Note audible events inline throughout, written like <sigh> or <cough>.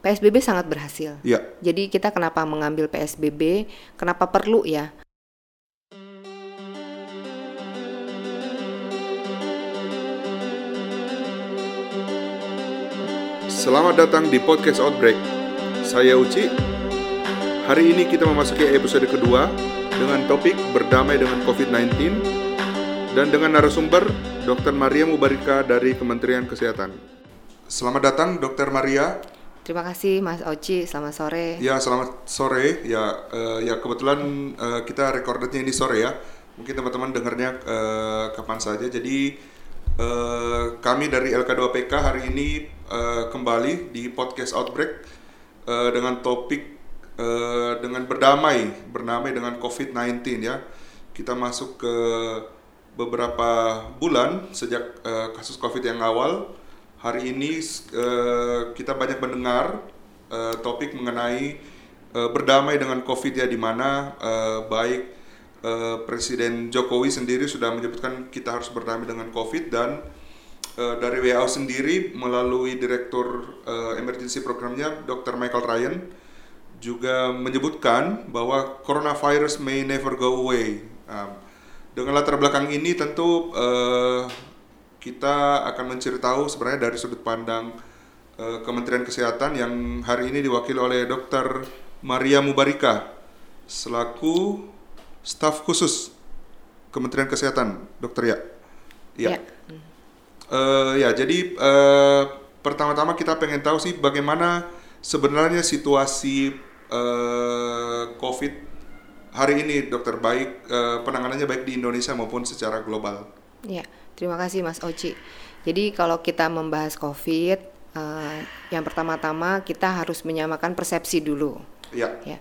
PSBB sangat berhasil. Ya. Jadi kita kenapa mengambil PSBB? Kenapa perlu ya? Selamat datang di podcast Outbreak. Saya Uci. Hari ini kita memasuki episode kedua dengan topik berdamai dengan COVID-19 dan dengan narasumber Dr. Maria Mubarika dari Kementerian Kesehatan. Selamat datang Dr. Maria. Terima kasih Mas Oci, selamat sore. Ya, selamat sore. Ya, eh, ya kebetulan eh, kita recordednya ini sore ya. Mungkin teman-teman dengarnya eh, kapan saja. Jadi eh, kami dari LK2PK hari ini eh, kembali di podcast Outbreak eh, dengan topik eh, dengan berdamai, berdamai dengan COVID-19 ya. Kita masuk ke beberapa bulan sejak eh, kasus COVID yang awal. Hari ini eh, kita banyak mendengar eh, topik mengenai eh, berdamai dengan COVID ya di mana eh, baik eh, Presiden Jokowi sendiri sudah menyebutkan kita harus berdamai dengan COVID dan eh, dari WHO sendiri melalui Direktur eh, Emergency Programnya Dr. Michael Ryan juga menyebutkan bahwa coronavirus may never go away. Um, dengan latar belakang ini tentu eh, kita akan mencari tahu sebenarnya dari sudut pandang eh, Kementerian Kesehatan yang hari ini diwakili oleh Dr. Maria Mubarika selaku staf khusus Kementerian Kesehatan, Dokter ya. Ya. Ya. Eh, ya, jadi eh, pertama-tama kita pengen tahu sih bagaimana sebenarnya situasi eh, COVID hari ini, dokter baik eh, penanganannya baik di Indonesia maupun secara global. Ya, terima kasih Mas Oci. Jadi kalau kita membahas COVID, eh, yang pertama-tama kita harus menyamakan persepsi dulu. Ya, ya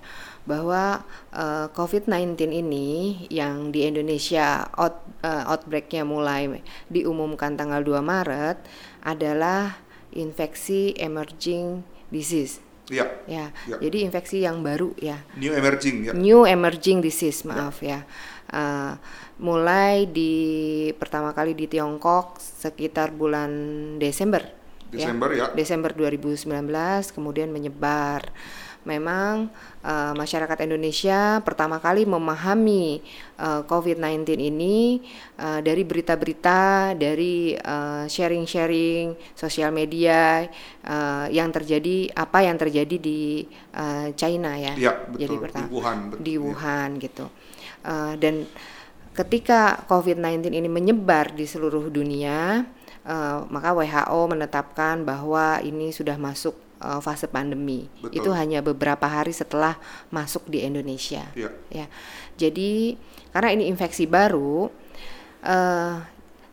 bahwa eh, COVID-19 ini yang di Indonesia out, eh, outbreaknya mulai diumumkan tanggal 2 Maret adalah infeksi emerging disease ya, ya. Ya. Jadi infeksi yang baru ya. new emerging ya. New emerging disease, maaf ya. Eh, mulai di pertama kali di Tiongkok sekitar bulan Desember. Desember ya. Desember 2019 kemudian menyebar. Memang eh, masyarakat Indonesia pertama kali memahami eh, COVID-19 ini eh, dari berita-berita, dari eh, sharing-sharing sosial media eh, yang terjadi apa yang terjadi di eh, China ya. Jadi betul. pertama Di Wuhan, betul. di Iya. Wuhan gitu. Eh, dan ketika COVID-19 ini menyebar di seluruh dunia, eh, maka WHO menetapkan bahwa ini sudah masuk eh, fase pandemi. Betul. Itu hanya beberapa hari setelah masuk di Indonesia. Iya. Ya, jadi karena ini infeksi baru, eh,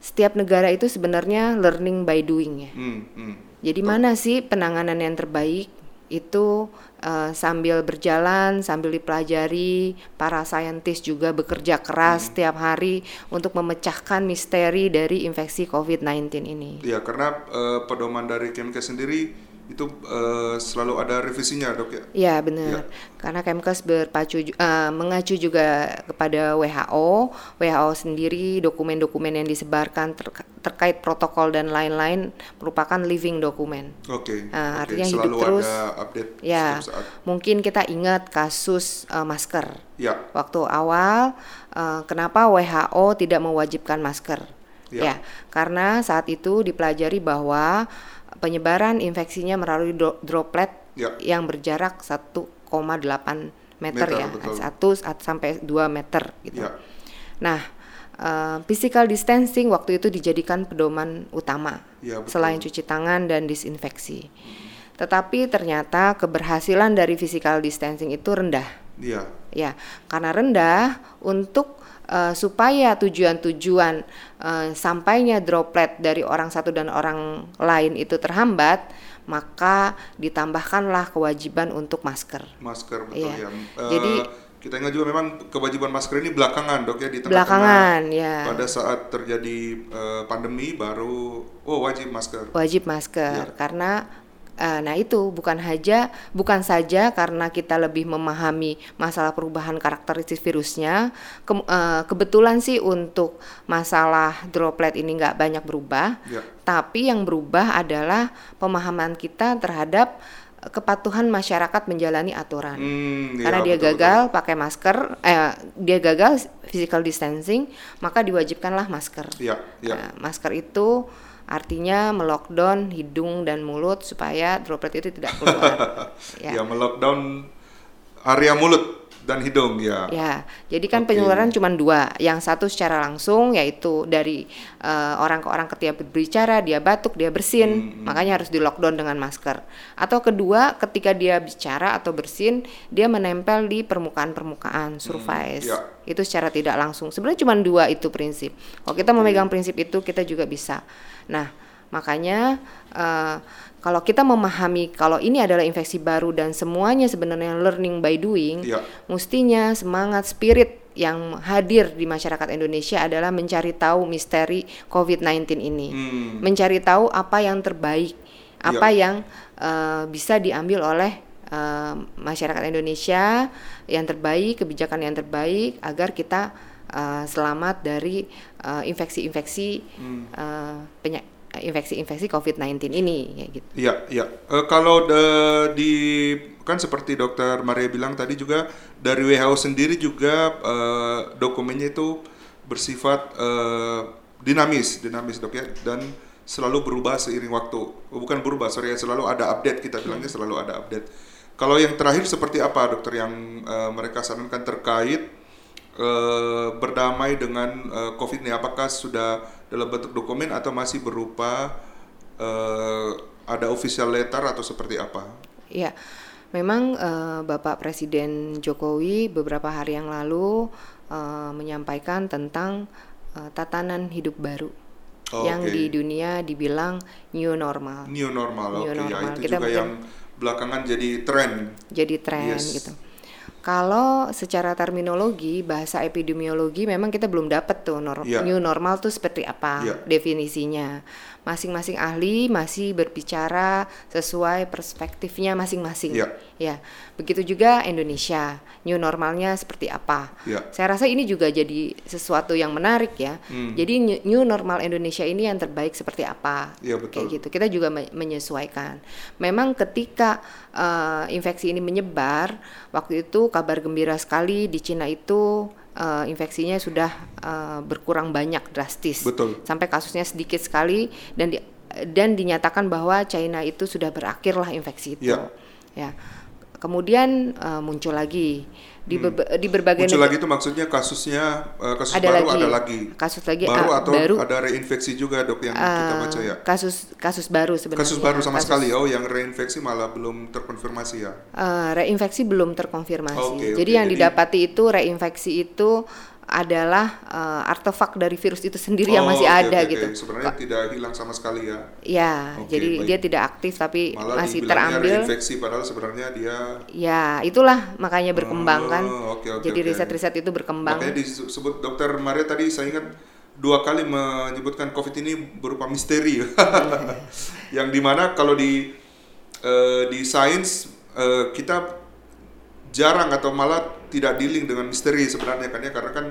setiap negara itu sebenarnya learning by doing ya. Hmm, hmm. Jadi mana sih penanganan yang terbaik itu eh, sambil berjalan, sambil dipelajari, para saintis juga bekerja keras setiap hari untuk memecahkan misteri dari infeksi COVID-19 ini. Ya, karena eh, pedoman dari Kemkes sendiri itu eh, selalu ada revisinya, Dok ya. Ya benar, karena Kemkes berpacu eh, mengacu juga kepada WHO. WHO sendiri dokumen-dokumen yang disebarkan ter- terkait protokol dan lain-lain merupakan living dokumen. Oke. Ah, oke. artinya hidup selalu terus. ada update Ya, saat. mungkin kita ingat kasus eh, masker. Ya, Waktu awal, eh, kenapa WHO tidak mewajibkan masker? Ya. Ya, karena saat itu dipelajari bahwa penyebaran infeksinya melalui dro- droplet Ya. yang berjarak 1,8 meter, Meter, ya, betul. 1 at- sampai 2 meter gitu. ya, Nah, eh, physical distancing waktu itu dijadikan pedoman utama ya betul. selain cuci tangan dan disinfeksi. Tetapi ternyata keberhasilan dari physical distancing itu rendah. Iya, Ya, karena rendah untuk eh, supaya tujuan-tujuan eh, sampainya droplet dari orang satu dan orang lain itu terhambat, maka ditambahkanlah kewajiban untuk masker. masker betul Iya. ya. Eh, Jadi- kita ingat juga memang kewajiban masker ini belakangan, Dok ya di tengah-tengah Belakangan ya. pada saat terjadi eh, pandemi baru oh wajib masker. wajib masker Ya. karena eh, nah itu bukan saja bukan saja karena kita lebih memahami masalah perubahan karakteristik virusnya ke- eh, kebetulan sih untuk masalah droplet ini nggak banyak berubah Ya. tapi yang berubah adalah pemahaman kita terhadap kepatuhan masyarakat menjalani aturan. Hmm, Karena ya, dia betul, gagal pakai masker, eh dia gagal physical distancing, maka diwajibkanlah masker. Ya, ya. Nah, masker itu artinya melockdown hidung dan mulut supaya droplet itu tidak keluar. ya. <laughs> ya. melockdown area mulut dan hidung ya. Ya, jadi kan Oke. penularan cuma dua. Yang satu secara langsung yaitu dari eh, orang ke orang ketika berbicara, dia batuk, dia bersin, Hmm, makanya harus di lockdown dengan masker. Atau kedua, ketika dia bicara atau bersin, dia menempel di permukaan-permukaan surface. ya. Itu secara tidak langsung. Sebenarnya cuma dua itu prinsip. Kalau kita memegang prinsip itu, kita juga bisa. Nah, makanya eh, kalau kita memahami kalau ini adalah infeksi baru dan semuanya sebenarnya learning by doing, Ya. mestinya semangat spirit yang hadir di masyarakat Indonesia adalah mencari tahu misteri COVID-19 ini, Hmm. mencari tahu apa yang terbaik, apa Ya. yang eh, bisa diambil oleh eh, masyarakat Indonesia yang terbaik, kebijakan yang terbaik agar kita eh, selamat dari infeksi-infeksi eh, penya- infeksi-infeksi COVID-19 ini, ya gitu. Iya, iya. Eh, kalau de- di kan seperti dokter Maria bilang tadi juga dari WHO sendiri juga eh, dokumennya itu bersifat eh, dinamis, dinamis dok ya, dan selalu berubah seiring waktu. Oh, Bukan berubah, sorry ya, selalu ada update kita bilangnya selalu ada update. Kalau yang terakhir seperti apa dokter yang eh, mereka sarankan terkait eh, berdamai dengan eh, COVID ini? Apakah sudah dalam bentuk dokumen atau masih berupa eh, ada official letter atau seperti apa? Ya, memang eh, Bapak Presiden Jokowi beberapa hari yang lalu eh, menyampaikan tentang eh, tatanan hidup baru Oh, yang oke. di dunia dibilang new normal. New normal, New oke ya normal. itu Kita juga mungkin- yang belakangan jadi tren. jadi tren Yes. gitu. Kalau secara terminologi bahasa epidemiologi memang kita belum dapat tuh nor- Iya. new normal tuh seperti apa Iya. definisinya. Masing-masing ahli masih berbicara sesuai perspektifnya masing-masing. Iya. Ya, begitu juga Indonesia. New normalnya seperti apa? Iya. Saya rasa ini juga jadi sesuatu yang menarik ya. Hmm. Jadi new- normal Indonesia ini yang terbaik seperti apa? Iya, betul. Kayak gitu. Kita juga me- menyesuaikan. Memang ketika eh, infeksi ini menyebar, waktu itu kabar gembira sekali di Cina itu eh, infeksinya sudah eh, berkurang banyak drastis. Betul. Sampai kasusnya sedikit sekali dan di- dan dinyatakan bahwa China itu sudah berakhirlah infeksi itu. Iya. Ya. Kemudian eh, muncul lagi di, berba- di berbagai Hmm. Muncul neg- lagi itu maksudnya kasusnya eh, kasus Ada baru lagi. ada lagi. Kasus lagi, baru ah, atau baru. ada reinfeksi juga dok yang kita eh, baca ya. kasus kasus baru sebenarnya. Kasus baru sama Kasus- sekali. Oh, yang reinfeksi malah belum terkonfirmasi ya. Eh, reinfeksi belum terkonfirmasi. Oke, Jadi oke. yang Jadi- didapati itu reinfeksi itu adalah eh, artefak dari virus itu sendiri yang Oh, masih oke, ada oke, gitu. Sebenarnya tidak hilang sama sekali ya. Ya, Oke, jadi baik. dia tidak aktif tapi Malah masih terambil. reinfeksi padahal sebenarnya dia Ya, itulah makanya berkembang kan. Oh, oke, oke, jadi oke. riset-riset itu berkembang. Makanya disebut dokter Maria tadi saya ingat dua kali menyebutkan COVID ini berupa misteri, <laughs> yang di mana kalau di eh, di sains eh, kita jarang atau malah tidak dealing dengan misteri sebenarnya kan ya karena kan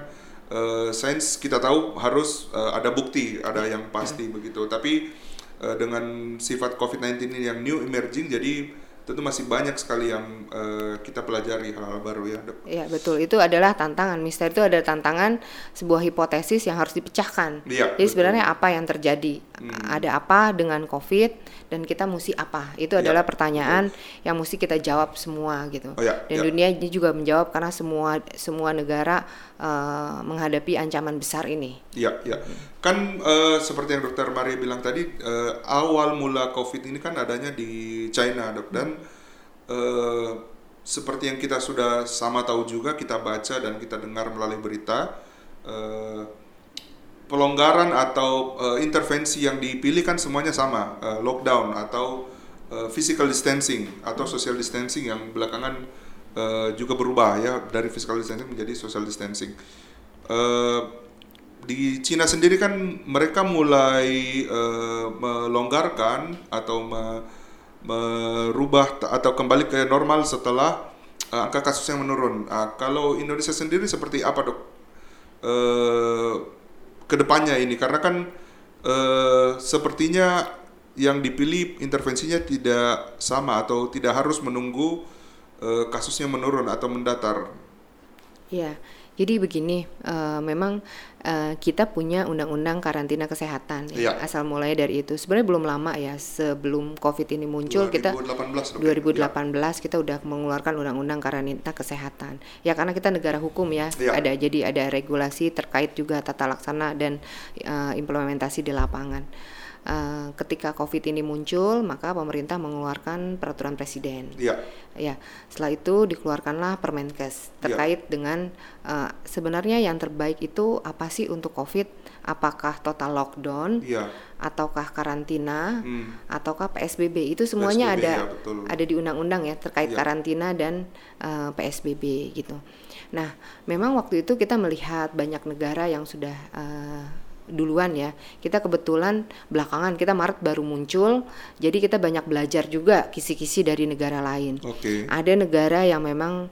eh, sains kita tahu harus eh, ada bukti, ada yang pasti begitu. Tapi eh, dengan sifat COVID-19 ini yang new emerging jadi tentu masih banyak sekali yang eh, kita pelajari hal-hal baru ya, Dok. Ya, betul. Itu adalah tantangan. Misteri itu adalah tantangan sebuah hipotesis yang harus dipecahkan. Iya, Jadi betul. sebenarnya apa yang terjadi? Ada apa dengan COVID dan kita mesti apa? Itu Iya, adalah pertanyaan yang mesti kita jawab semua gitu. Oh, ya, dan ya. dunia ini juga menjawab karena semua semua negara eh, menghadapi ancaman besar ini. Iya, iya. Kan eh, seperti yang Dokter Maria bilang tadi, eh, awal mula COVID ini kan adanya di China, dok. Dan eh, seperti yang kita sudah sama tahu juga, kita baca dan kita dengar melalui berita, eh, pelonggaran atau eh, intervensi yang dipilih kan semuanya sama, eh, lockdown atau eh, physical distancing atau social distancing yang belakangan eh, juga berubah ya dari physical distancing menjadi social distancing. Eh, di Cina sendiri kan mereka mulai eh, melonggarkan atau me- merubah atau kembali ke normal setelah eh, angka kasus yang menurun. Ah, kalau Indonesia sendiri seperti apa dok? Eh, ke depannya ini karena kan eh, sepertinya yang dipilih intervensinya tidak sama atau tidak harus menunggu uh, kasusnya menurun atau mendatar. Ya, jadi begini, uh, memang uh, kita punya undang-undang karantina kesehatan ya, ya. asal mulai dari itu. Sebenarnya belum lama ya sebelum COVID ini muncul 2018, kita 2018 ya. kita udah mengeluarkan undang-undang karantina kesehatan. Ya karena kita negara hukum ya, ya. ada jadi ada regulasi terkait juga tata laksana dan uh, implementasi di lapangan. Uh, ketika COVID ini muncul, maka pemerintah mengeluarkan peraturan presiden. Ya. Ya, setelah itu dikeluarkanlah Permenkes terkait ya. dengan uh, sebenarnya yang terbaik itu apa sih untuk COVID? Apakah total lockdown, ya. ataukah karantina, hmm. ataukah PSBB? Itu semuanya PSBB, ada ya, ada di undang-undang ya terkait ya. karantina dan uh, PSBB gitu. Nah, memang waktu itu kita melihat banyak negara yang sudah uh, duluan ya. Kita kebetulan belakangan kita Maret baru muncul, jadi kita banyak belajar juga kisi-kisi dari negara lain. Okay. Ada negara yang memang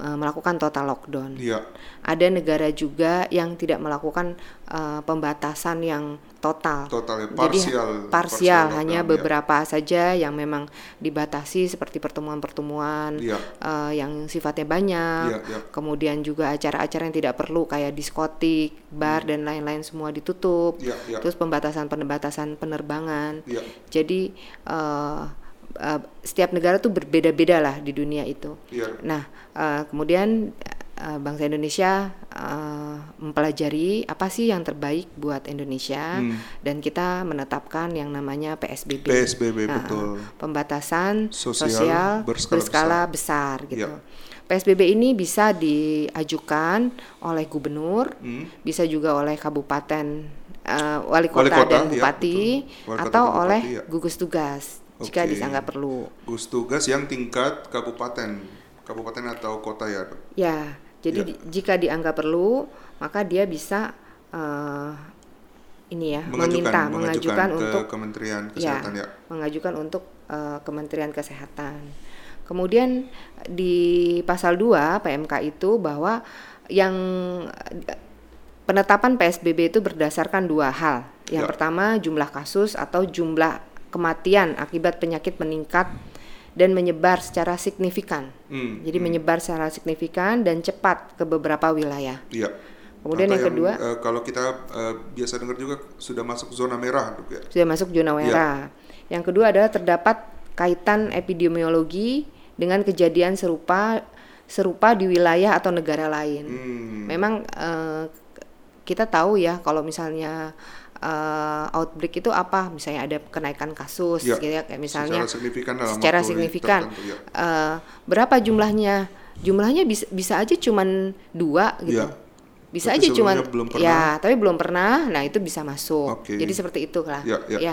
uh, melakukan total lockdown. Yeah. Ada negara juga yang tidak melakukan uh, pembatasan yang total. Total ya, parsial. Jadi parsial, hanya ya. beberapa saja yang memang dibatasi seperti pertemuan-pertemuan ya. uh, yang sifatnya banyak. Ya, ya. Kemudian juga acara-acara yang tidak perlu kayak diskotik, bar hmm. dan lain-lain semua ditutup. Ya, ya. Terus pembatasan-pembatasan penerbangan. Ya. Jadi uh, uh, setiap negara tuh berbeda-beda lah di dunia itu. Ya. Nah, uh, kemudian uh, bangsa Indonesia uh, mempelajari apa sih yang terbaik buat Indonesia hmm. dan kita menetapkan yang namanya PSBB. PSBB uh, betul. Pembatasan sosial, sosial berskala, berskala besar. besar gitu. Ya. PSBB ini bisa diajukan oleh gubernur, hmm. bisa juga oleh kabupaten uh, wali, kota wali kota dan bupati ya, atau bupati, oleh ya. gugus tugas okay. jika dianggap perlu. Gugus tugas yang tingkat kabupaten, kabupaten atau kota ya. Ya, jadi ya. di, jika dianggap perlu, maka dia bisa uh, ini ya mengajukan, meminta mengajukan, mengajukan untuk Kementerian Kesehatan ya, ya. mengajukan untuk uh, Kementerian Kesehatan. Kemudian di pasal 2 PMK itu bahwa yang penetapan PSBB itu berdasarkan dua hal. Yang ya. pertama jumlah kasus atau jumlah kematian akibat penyakit meningkat dan menyebar secara signifikan. Hmm, Jadi hmm. menyebar secara signifikan dan cepat ke beberapa wilayah. Iya. Kemudian yang, yang kedua, uh, kalau kita uh, biasa dengar juga sudah masuk zona merah, ya. Sudah masuk zona iya. merah. Ya. Yang kedua adalah terdapat kaitan epidemiologi dengan kejadian serupa serupa di wilayah atau negara lain. Hmm. Memang uh, kita tahu ya kalau misalnya uh, outbreak itu apa misalnya ada kenaikan kasus ya, gitu ya kayak misalnya secara signifikan dalam secara signifikan ya. uh, berapa jumlahnya jumlahnya bisa bisa aja cuman dua gitu ya. bisa tapi aja cuman ya tapi belum pernah nah itu bisa masuk okay. jadi seperti itu lah ya, ya, ya. ya.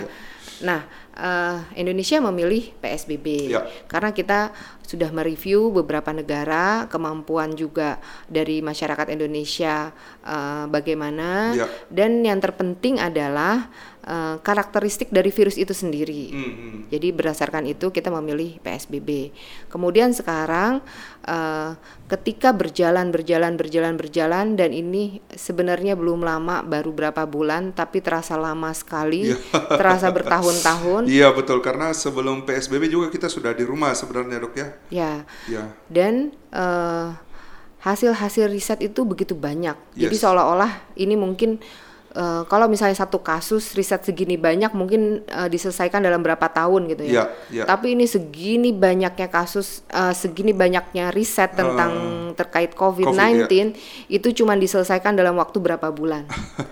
nah uh, Indonesia memilih PSBB ya. karena kita sudah mereview beberapa negara kemampuan juga dari masyarakat Indonesia uh, bagaimana ya. dan yang terpenting adalah uh, karakteristik dari virus itu sendiri. Mm -hmm. Jadi berdasarkan itu kita memilih PSBB. Kemudian sekarang uh, ketika berjalan berjalan berjalan berjalan dan ini sebenarnya belum lama baru berapa bulan tapi terasa lama sekali, yeah. terasa bertahun-tahun. <laughs> Iya betul karena sebelum PSBB juga kita sudah di rumah sebenarnya dok ya. Ya. Ya. Dan uh, hasil-hasil riset itu begitu banyak. Yes. Jadi seolah-olah ini mungkin uh, kalau misalnya satu kasus riset segini banyak mungkin uh, diselesaikan dalam berapa tahun gitu ya. Yeah, yeah. Tapi ini segini banyaknya kasus, uh, segini banyaknya riset tentang uh, terkait COVID-19 COVID, yeah. itu cuma diselesaikan dalam waktu berapa bulan.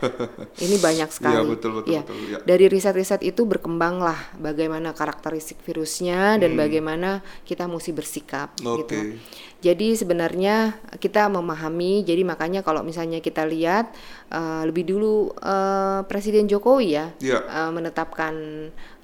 <laughs> ini banyak sekali. Yeah, betul, betul, ya. betul, yeah. Dari riset-riset itu berkembanglah bagaimana karakteristik virusnya dan hmm. bagaimana kita mesti bersikap okay. gitu. Jadi sebenarnya kita memahami, jadi makanya kalau misalnya kita lihat uh, lebih dulu uh, Presiden Jokowi ya yeah. Ya. uh, menetapkan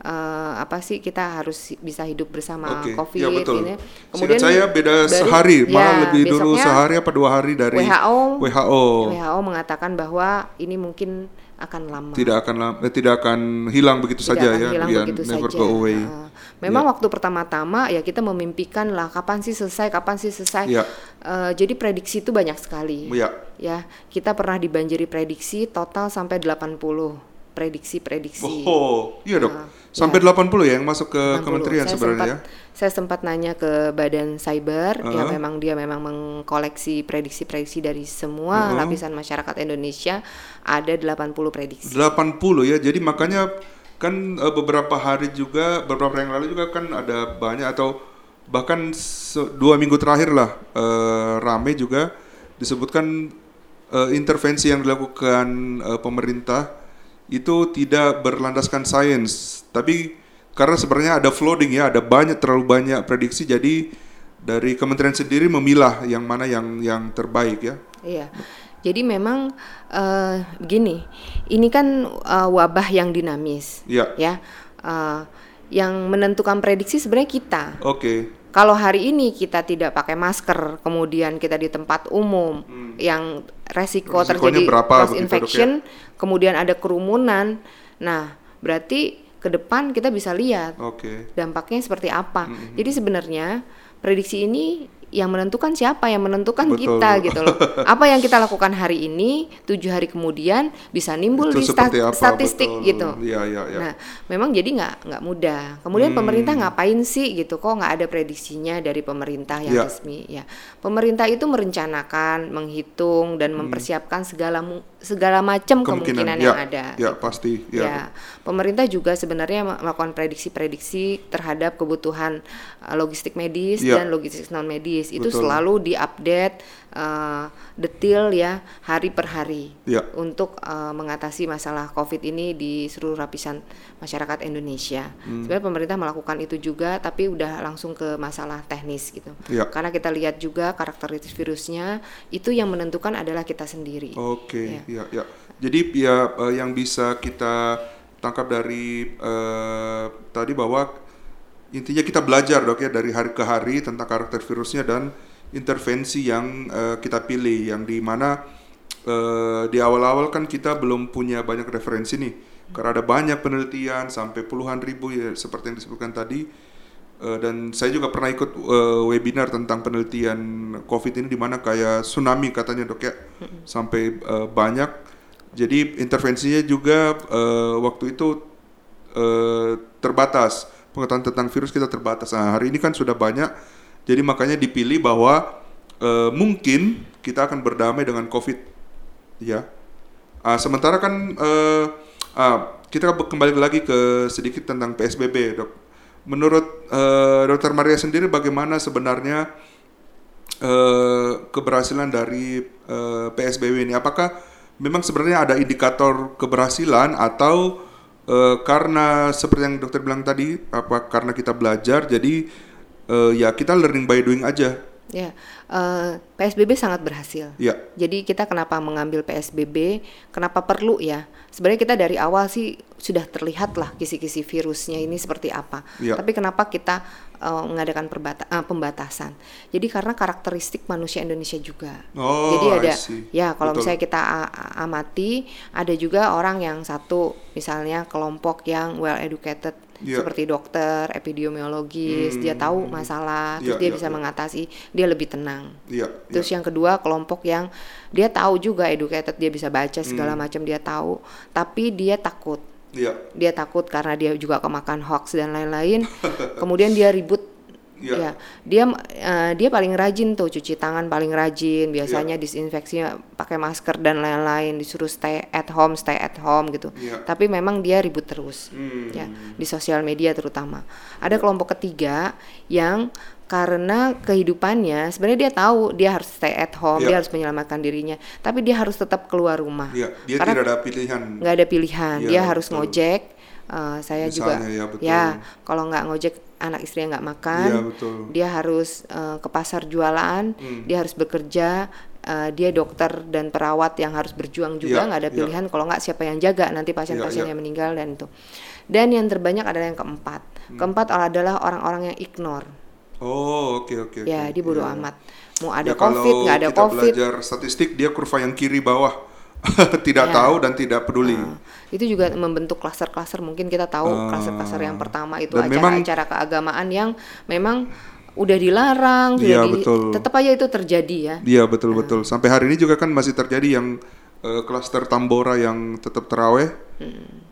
uh, apa sih kita harus bisa hidup bersama okay. COVID ya, betul. ini. Kemudian saya beda dari, sehari, ya, malah lebih dulu sehari apa dua hari dari WHO. WHO. WHO mengatakan bahwa ini mungkin akan lama. Tidak akan lama, eh, tidak akan hilang begitu tidak saja ya. Hilang begitu never saja. go away. Uh, memang yeah. waktu pertama-tama ya kita memimpikan lah kapan sih selesai, kapan sih selesai. Yeah. Uh, jadi prediksi itu banyak sekali. Yeah. Ya, kita pernah dibanjiri prediksi total sampai 80 prediksi-prediksi. Oh, iya dok. Nah, Sampai ya. 80 ya yang masuk ke 60. kementerian Saya sebenarnya sempat, Saya sempat nanya ke Badan Cyber, ya Uh-huh. memang dia memang mengkoleksi prediksi-prediksi dari semua Uh-huh. lapisan masyarakat Indonesia ada 80 prediksi. ya. 80 ya. Jadi makanya kan eh, beberapa hari juga beberapa hari yang lalu juga kan ada banyak atau bahkan dua minggu terakhir lah eh, rame juga disebutkan eh, intervensi yang dilakukan eh, pemerintah itu tidak berlandaskan sains tapi karena sebenarnya ada flooding ya ada banyak terlalu banyak prediksi jadi dari kementerian sendiri memilah yang mana yang yang terbaik ya Iya. Jadi memang eh, begini, ini kan eh, wabah yang dinamis, ya ya. Eh, yang menentukan prediksi sebenarnya kita. oke Kalau hari ini kita tidak pakai masker, kemudian kita di tempat umum yang resiko Hmm. Resikonya terjadi berapa cross ya? infection, kemudian ada kerumunan. Nah, berarti ke depan kita bisa lihat oke dampaknya seperti apa. Hmm, Jadi sebenarnya prediksi ini yang menentukan siapa yang menentukan Betul. kita gitu loh. <laughs> Apa yang kita lakukan hari ini, tujuh hari kemudian bisa nimbul Itu di sta- seperti apa, statistik betul. gitu. Iya, iya, iya. Nah, memang jadi nggak nggak mudah. Kemudian Hmm. pemerintah ngapain sih gitu? Kok nggak ada prediksinya dari pemerintah yang Ya. resmi? Ya, pemerintah itu merencanakan, menghitung dan mempersiapkan segala segala macam kemungkinan, ya, yang ada. ya pasti ya, Ya, pemerintah juga sebenarnya melakukan prediksi-prediksi terhadap kebutuhan uh, logistik medis Ya. dan logistik non medis. Itu Betul. selalu diupdate uh, detail ya hari per hari Ya. untuk uh, mengatasi masalah COVID ini di seluruh lapisan masyarakat Indonesia. Hmm. Sebenarnya pemerintah melakukan itu juga, tapi udah langsung ke masalah teknis gitu. Ya. Karena kita lihat juga karakteristik virusnya itu yang menentukan adalah kita sendiri. Oke, Ya. ya, ya. Jadi ya eh, yang bisa kita tangkap dari eh, tadi bahwa intinya kita belajar dok ya dari hari ke hari tentang karakter virusnya dan intervensi yang eh, kita pilih yang di mana eh, di awal-awal kan kita belum punya banyak referensi nih. Karena ada banyak penelitian sampai puluhan ribu ya seperti yang disebutkan tadi. Eh, dan saya juga pernah ikut eh, webinar tentang penelitian COVID ini di mana kayak tsunami katanya dok ya. Sampai eh, banyak. Jadi intervensinya juga eh, waktu itu eh, terbatas pengetahuan tentang virus kita terbatas. Nah hari ini kan sudah banyak, jadi makanya dipilih bahwa eh, mungkin kita akan berdamai dengan COVID, ya. Ah, sementara kan eh, ah, kita kembali lagi ke sedikit tentang PSBB dok. Menurut eh, Dokter Maria sendiri bagaimana sebenarnya eh, keberhasilan dari eh, PSBB ini? Apakah memang sebenarnya ada indikator keberhasilan atau eh, karena seperti yang dokter bilang tadi, apa karena kita belajar jadi eh, ya kita learning by doing aja? Ya, eh, PSBB sangat berhasil. Ya, Jadi kita kenapa mengambil PSBB? Kenapa perlu ya? Sebenarnya kita dari awal sih sudah terlihat lah kisi-kisi virusnya ini seperti apa. Ya. Tapi kenapa kita eh, mengadakan perbata- eh, pembatasan? Jadi karena karakteristik manusia Indonesia juga. Oh, Jadi ada ya kalau Betul. misalnya kita amati ada juga orang yang satu misalnya kelompok yang well educated Ya. seperti dokter, epidemiologis, dia tahu masalah, terus Ya, dia ya, bisa ya. mengatasi, dia lebih tenang. iya. Terus yang kedua kelompok yang dia tahu juga educated, dia bisa baca segala Hmm. macam dia tahu, tapi dia takut. Iya. Dia takut karena dia juga kemakan hoax dan lain-lain. <laughs> Kemudian dia ribut. Iya. Ya, dia eh, dia paling rajin tuh cuci tangan paling rajin. Biasanya Iya. disinfeksinya pakai masker dan lain-lain. Disuruh stay at home, stay at home gitu. Iya. Tapi memang dia ribut terus Hmm. ya di sosial media terutama. Ada kelompok ketiga yang karena kehidupannya sebenarnya dia tahu dia harus stay at home, Iya. dia harus menyelamatkan dirinya, tapi dia harus tetap keluar rumah. Iya, dia Karena tidak ada pilihan. nggak ada pilihan, Iya, dia harus betul. ngojek. Eh, saya juga Misalnya, ya, betul. kalau nggak ngojek anak istrinya nggak makan, Iya, betul. dia harus eh, ke pasar jualan, Hmm. dia harus bekerja. eh, dia dokter dan perawat yang harus berjuang juga Iya, nggak ada iya. pilihan kalau nggak siapa yang jaga nanti pasien-pasien Iya, iya. yang meninggal dan itu dan yang terbanyak adalah yang keempat Hmm. keempat adalah orang-orang yang ignore Oh, oke oke. ya oke. dia bodo Iya. amat mau ada Ya, covid nggak ada kita covid belajar statistik dia kurva yang kiri bawah <laughs> tidak Ya. tahu dan tidak peduli. Nah, itu juga membentuk klaster-klaster mungkin kita tahu Ah. klaster-klaster yang pertama itu acara-acara keagamaan yang memang udah dilarang Iya, sudah di, betul. tetap aja itu terjadi ya Iya betul betul. Sampai hari ini juga kan masih terjadi yang eh, klaster Tambora yang tetap teraweh.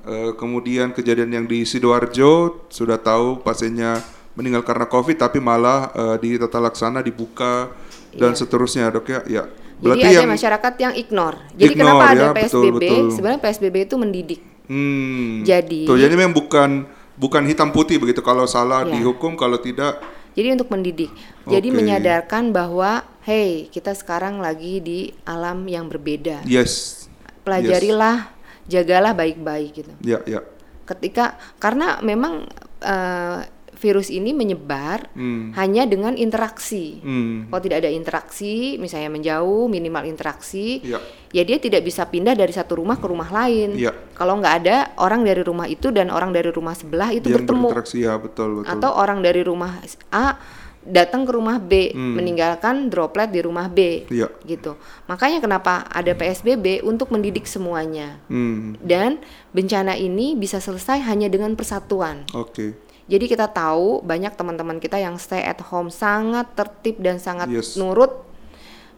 Eh, kemudian kejadian yang di sidoarjo sudah tahu pasiennya meninggal karena covid tapi malah eh, di tata laksana dibuka dan seterusnya dok ya. Ya. Jadi ada masyarakat yang ignore. Jadi Ignore, kenapa ada ya, betul, PSBB? betul. Sebenarnya PSBB itu mendidik. Hmm. Jadi- Tuh, jadi memang bukan bukan hitam putih begitu kalau salah Ya. dihukum kalau tidak Jadi untuk mendidik. Jadi Oke. menyadarkan bahwa hey, kita sekarang lagi di alam yang berbeda. yes. Pelajarilah, jagalah baik-baik gitu. Ya, ya. Ketika karena memang eh, virus ini menyebar Hmm. hanya dengan interaksi. Hmm. Kalau tidak ada interaksi, misalnya menjauh, minimal interaksi, Ya. ya dia tidak bisa pindah dari satu rumah ke rumah lain. Iya. Kalau nggak ada orang dari rumah itu dan orang dari rumah sebelah itu Yang bertemu, ya betul betul. atau orang dari rumah A datang ke rumah B, Hmm. meninggalkan droplet di rumah B, Iya. gitu. Makanya kenapa ada PSBB untuk mendidik semuanya. Hmm. Dan bencana ini bisa selesai hanya dengan persatuan. Oke. Jadi kita tahu banyak teman-teman kita yang stay at home sangat tertib dan sangat Yes. nurut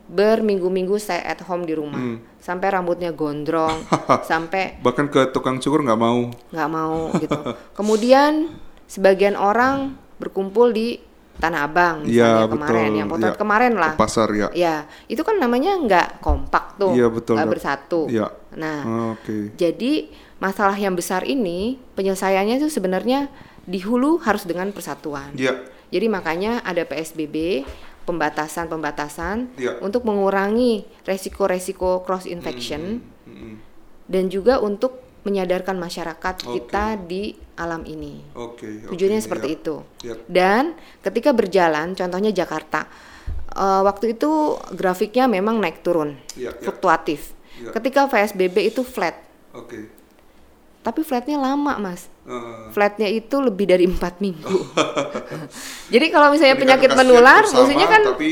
berminggu-minggu stay at home di rumah. Hmm. Sampai rambutnya gondrong, <laughs> sampai Bahkan ke tukang cukur nggak mau. nggak mau <laughs> gitu. Kemudian sebagian orang berkumpul di Tanah Abang Iya misalnya kemarin, betul. yang potret Ya. kemarin lah. Ke pasar ya. Ya, itu kan namanya nggak kompak tuh, Iya, betul, nggak Dok. bersatu. Iya. Nah, Oke. jadi masalah yang besar ini penyelesaiannya itu sebenarnya di hulu harus dengan persatuan. Ya. Jadi makanya ada PSBB, pembatasan-pembatasan Iya. untuk mengurangi resiko-resiko cross infection Hmm. dan juga untuk menyadarkan masyarakat Oke. kita di alam ini. Oke. oke, Tujuannya ya. seperti itu. Ya. Dan ketika berjalan, contohnya Jakarta, eh, waktu itu grafiknya memang naik turun, Ya, ya. fluktuatif. Ya. Ketika PSBB itu flat, Oke. Tapi flatnya lama mas. Eh, Flatnya itu lebih dari empat minggu. <laughs> Jadi kalau misalnya jadi penyakit kan menular, bersama, maksudnya kan tapi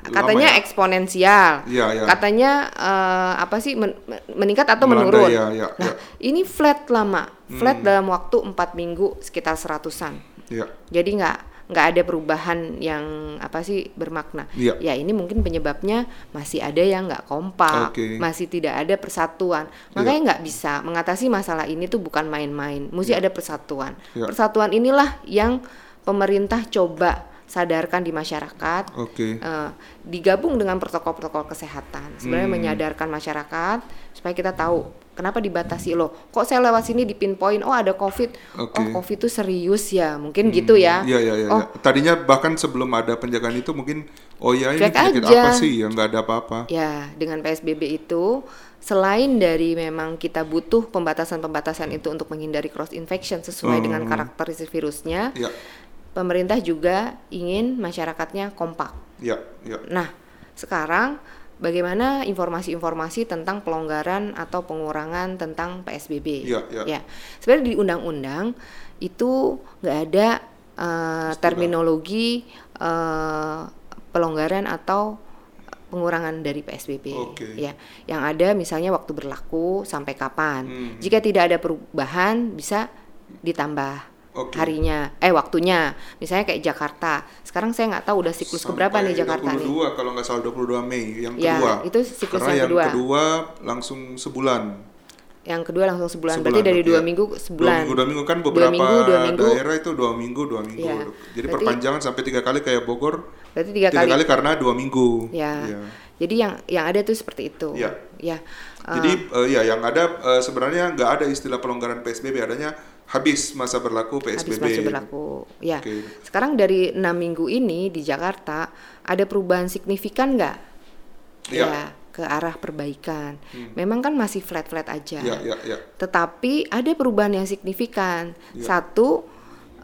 katanya ya. eksponensial. Iya, iya. Katanya eh, apa sih men- meningkat atau Melanda, menurun. ya, ya, nah, ya. ini flat lama, flat Hmm. dalam waktu empat minggu sekitar seratusan. Ya. Jadi nggak nggak ada perubahan yang apa sih bermakna. Iya. Ya ini mungkin penyebabnya masih ada yang nggak kompak, Oke. masih tidak ada persatuan. Makanya nggak bisa mengatasi masalah ini tuh bukan main-main, mesti ada persatuan. Iya. Persatuan inilah yang pemerintah coba sadarkan di masyarakat. Oke. eh, digabung dengan protokol-protokol kesehatan, sebenarnya Hmm. menyadarkan masyarakat supaya kita tahu kenapa dibatasi loh. Kok saya lewat sini di pinpoint, oh ada covid, Oke. oh covid itu serius ya, mungkin gitu ya. Iya iya iya. Oh, iya. Tadinya bahkan sebelum ada penjagaan itu mungkin oh ya ini penyakit aja. apa sih ya nggak ada apa-apa. Ya, dengan PSBB itu selain dari memang kita butuh pembatasan-pembatasan itu untuk menghindari cross infection sesuai Hmm. dengan karakteristik virusnya, Ya. pemerintah juga ingin masyarakatnya kompak. Ya, ya. Nah, sekarang bagaimana informasi-informasi tentang pelonggaran atau pengurangan tentang PSBB? Iya, iya. Ya, sebenarnya di undang-undang itu nggak ada eh, terminologi eh, pelonggaran atau pengurangan dari PSBB. Oke. Ya, yang ada misalnya waktu berlaku sampai kapan. Hmm. Jika tidak ada perubahan bisa ditambah Oke. harinya, eh waktunya. Misalnya kayak Jakarta. Sekarang saya nggak tahu udah siklus keberapa nih Sampai Jakarta nih. 22 kalau nggak salah 22 Mei yang Ya, kedua. itu siklus Karena yang yang kedua. kedua langsung sebulan. Yang kedua langsung sebulan, Sebulan, berarti dari dua ya. minggu Dua sebulan. minggu, dua minggu kan Dua beberapa minggu, dua minggu. daerah itu dua minggu, dua minggu. Dok. Jadi Berarti- perpanjangan sampai tiga kali kayak Bogor. Berarti tiga, Tiga kali. kali karena dua minggu. Ya. Iya. Jadi yang yang ada tuh seperti itu. Ya. Ya. Jadi eh, ya yang ada eh, sebenarnya nggak ada istilah pelonggaran PSBB, adanya habis masa berlaku habis PSBB. masa berlaku. Ya. Oke. Sekarang dari enam minggu ini di Jakarta ada perubahan signifikan nggak? Iya. Ya, ke arah perbaikan. Memang kan masih flat-flat aja. Ya, ya, ya. Tetapi ada perubahan yang signifikan. Ya. Satu,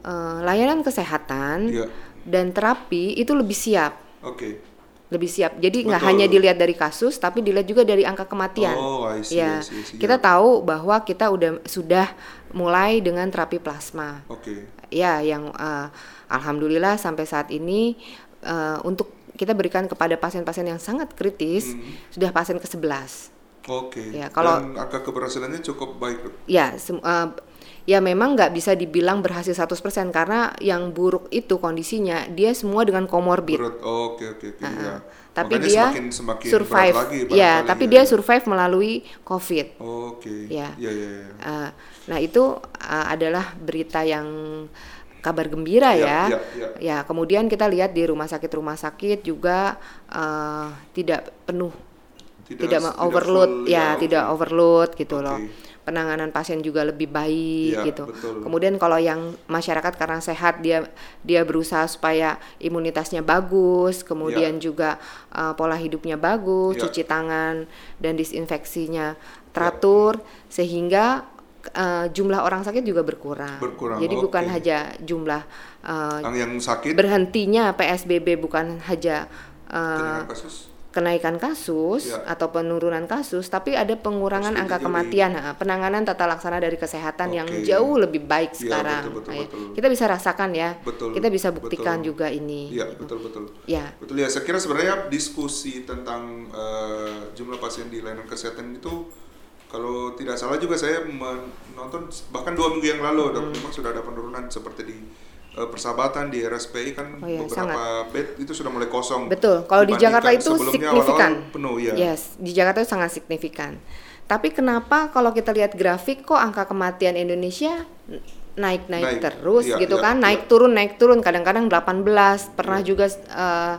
eh, layanan kesehatan Ya. dan terapi itu lebih siap, Oke. Lebih siap. Jadi nggak hanya dilihat dari kasus, tapi dilihat juga dari angka kematian. Oh, I see, ya, I see, I see. kita Ya. tahu bahwa kita udah sudah mulai dengan terapi plasma. Oke. Ya, yang eh, alhamdulillah sampai saat ini eh, untuk kita berikan kepada pasien-pasien yang sangat kritis Hmm. sudah pasien ke-11. Oke. Ya, kalau- Dan angka keberhasilannya cukup baik. Ya, eh, ya memang nggak bisa dibilang berhasil 100% karena yang buruk itu kondisinya dia semua dengan komorbid. Oh, Oke oke oke. Nah, ya. Tapi Makanya dia semakin, semakin survive. lagi ya, tapi ya. dia survive melalui COVID. Oke. Ya. Ya ya ya. Uh, nah itu uh, adalah berita yang kabar gembira Ya, ya. ya, ya. Ya, kemudian kita lihat di rumah sakit-rumah sakit juga uh, tidak penuh, tidak, tidak overload, full, ya, tidak overload gitu Oke. loh. Penanganan pasien juga lebih baik Ya, gitu. betul. Kemudian kalau yang masyarakat karena sehat dia dia berusaha supaya imunitasnya bagus, kemudian juga uh, pola hidupnya bagus, Ya. cuci tangan dan disinfeksinya teratur sehingga uh, jumlah orang sakit juga berkurang. Berkurang, Jadi bukan oke. hanya jumlah uh, Yang sakit berhentinya PSBB bukan hanya uh, kasus. Kenaikan kasus Ya. atau penurunan kasus, tapi ada pengurangan PSBB angka jadi- kematian. Nah, penanganan tata laksana dari kesehatan yang Oke. jauh lebih baik Iya, sekarang. betul, betul, Nah, ya. betul. Kita bisa rasakan ya. Betul, Kita bisa buktikan betul. juga ini. Iya betul betul. Ya. Betul ya. Saya kira sebenarnya diskusi tentang eh, jumlah pasien di layanan kesehatan itu kalau tidak salah juga saya menonton bahkan dua minggu yang lalu dok Hmm. memang sudah ada penurunan seperti di persahabatan di RSPI kan Oh iya, beberapa bed itu sudah mulai kosong. Betul. Kalau di Jakarta itu sebelumnya signifikan. awal-awal penuh ya. Yes, di Jakarta itu sangat signifikan. Tapi kenapa kalau kita lihat grafik kok angka kematian Indonesia naik-naik Naik. terus Iya, gitu iya, kan? Naik iya. turun naik turun kadang-kadang 18, pernah juga eh,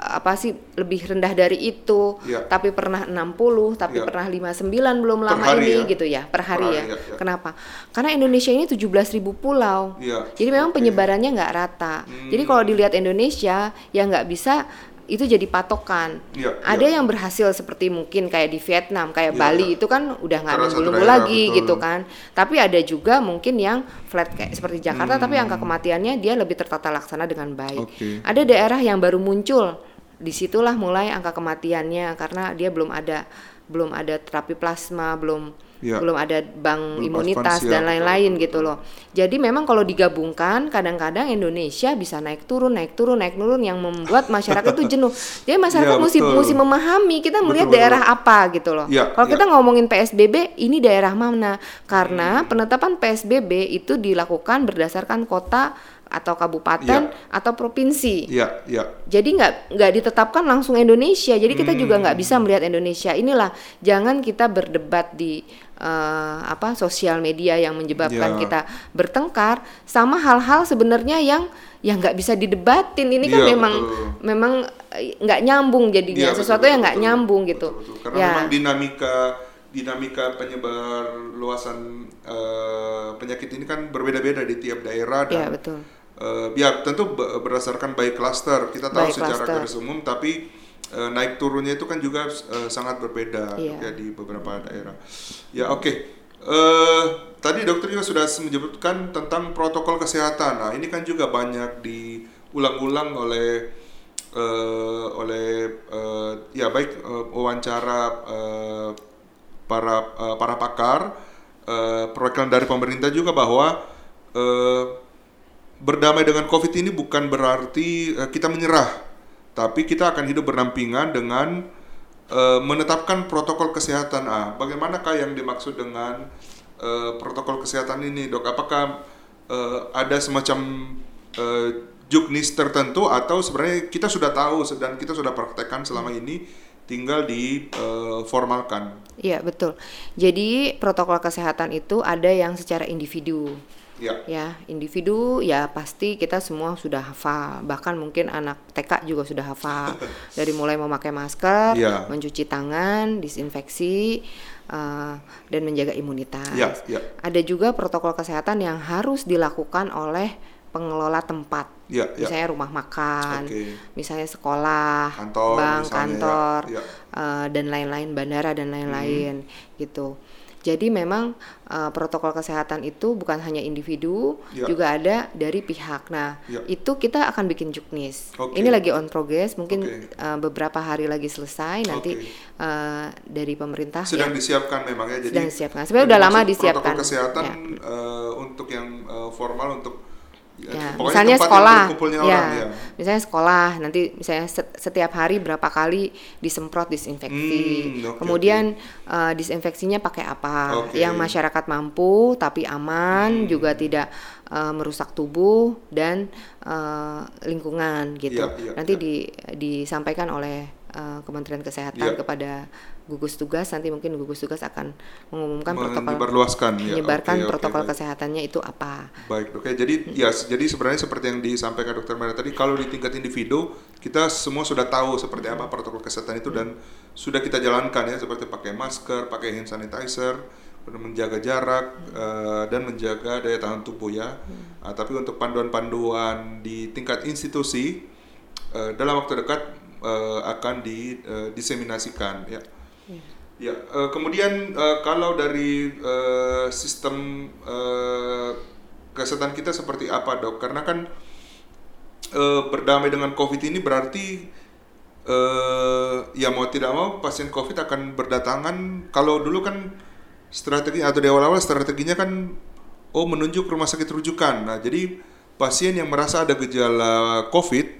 apa sih lebih rendah dari itu, Iya. tapi pernah 60, tapi Iya. pernah 59 belum lama ini ya? gitu ya, per hari Per ya. iya. Kenapa? Karena Indonesia ini 17.000 pulau. Iya. Jadi memang penyebarannya nggak rata. Hmm. Jadi kalau dilihat Indonesia ya nggak bisa itu jadi patokan. Iya, Ada iya. yang berhasil seperti mungkin kayak di Vietnam, kayak Iya, Bali iya. itu kan udah nggak nunggu-nunggu lagi betul. gitu kan. Tapi ada juga mungkin yang flat kayak seperti Jakarta, tapi Hmm. angka kematiannya dia lebih tertata laksana dengan baik. Oke. Ada daerah yang baru muncul, di situlah mulai angka kematiannya karena dia belum ada belum ada terapi plasma, belum Iya. belum ada bank Belum imunitas ya, dan betul, lain-lain betul, gitu betul. loh. Jadi memang kalau digabungkan kadang-kadang Indonesia bisa naik turun naik turun naik turun yang membuat masyarakat itu jenuh. <laughs> Jadi masyarakat Iya, mesti betul. mesti memahami kita melihat Betul, betul, daerah apa gitu loh. Iya, kalau iya. kita ngomongin PSBB ini daerah mana? Hmm. Karena penetapan PSBB itu dilakukan berdasarkan kota atau kabupaten Iya. atau provinsi. Iya, iya. Jadi nggak nggak ditetapkan langsung Indonesia. Jadi kita juga nggak Hmm. bisa melihat Indonesia. Inilah jangan kita berdebat di eh, apa sosial media yang menyebabkan Ya. kita bertengkar sama hal-hal sebenarnya yang yang nggak bisa didebatin. Ini kan Iya, memang betul. memang eh, nggak nyambung jadinya. Iya, Sesuatu betul, yang nggak nyambung betul, gitu. betul, betul. Karena ya. memang dinamika dinamika penyebar luasan eh, penyakit ini kan berbeda-beda di tiap daerah dan betul. Eh, ya tentu be- berdasarkan by cluster kita tahu By secara cluster. garis umum tapi eh, naik turunnya itu kan juga eh, sangat berbeda Iya. ya di beberapa daerah. Ya oke. Eh, tadi dokter juga sudah menyebutkan tentang protokol kesehatan. Nah ini kan juga banyak diulang-ulang oleh eh, oleh eh, ya baik eh, wawancara eh, para eh, para pakar eh, perwakilan dari pemerintah juga bahwa eh, berdamai dengan COVID ini bukan berarti eh, kita menyerah, tapi kita akan hidup berdampingan dengan eh, menetapkan protokol kesehatan. Ah, bagaimanakah yang dimaksud dengan eh, protokol kesehatan ini, dok? Apakah eh, ada semacam eh, juknis tertentu atau sebenarnya kita sudah tahu dan kita sudah praktekkan selama ini, tinggal diformalkan? Iya betul. Jadi protokol kesehatan itu ada yang secara individu. Ya, Ya, individu ya pasti kita semua sudah hafal. Bahkan mungkin anak TK juga sudah hafal. <laughs> Dari mulai memakai masker, Iya. mencuci tangan, disinfeksi, eh, dan menjaga imunitas. ya, ya, Ada juga protokol kesehatan yang harus dilakukan oleh pengelola tempat. ya, ya. Misalnya rumah makan, Oke. misalnya sekolah, Kantor bank, misalnya, ya. kantor, Ya. eh, dan lain-lain, bandara dan lain-lain, Hmm. gitu. Jadi memang eh, protokol kesehatan itu bukan hanya individu, Ya. juga ada dari pihak. Nah, Ya. itu kita akan bikin juknis. Oke. Ini lagi on progress, mungkin Oke. eh, beberapa hari lagi selesai. Nanti Oke. eh, dari pemerintah sedang ya, disiapkan memang ya jadi Sedang disiapkan. Sebenarnya udah lama disiapkan. protokol kesehatan Ya. eh, untuk yang eh, formal untuk Ya, Pokoknya misalnya sekolah, ya, orang, ya. misalnya sekolah nanti misalnya set- setiap hari berapa kali disemprot disinfeksi, Hmm, oke, kemudian eh, disinfeksinya pakai apa? Oke. Yang masyarakat mampu tapi aman, juga tidak eh, merusak tubuh dan eh, lingkungan gitu. Iya, iya, nanti iya. di disampaikan oleh eh, Kementerian Kesehatan Iya. kepada gugus tugas, nanti mungkin gugus tugas akan mengumumkan protokol Menyebarluaskan, ya. menyebarkan Oke, oke, protokol baik. kesehatannya itu apa. Baik, oke. Jadi ya, jadi sebenarnya seperti yang disampaikan Dokter Mera tadi, kalau di tingkat individu kita semua sudah tahu seperti apa protokol kesehatan itu dan sudah kita jalankan ya, seperti pakai masker, pakai hand sanitizer, menjaga jarak eh, dan menjaga daya tahan tubuh ya. Ah, tapi untuk panduan-panduan di tingkat institusi eh, dalam waktu dekat eh, akan didiseminasikan ya. Ya, eh, kemudian eh, kalau dari eh, sistem eh, kesehatan kita seperti apa dok? Karena kan eh, berdamai dengan COVID ini berarti eh, ya mau tidak mau pasien COVID akan berdatangan. Kalau dulu kan strategi atau di awal-awal strateginya kan oh menunjuk rumah sakit rujukan. Nah jadi pasien yang merasa ada gejala COVID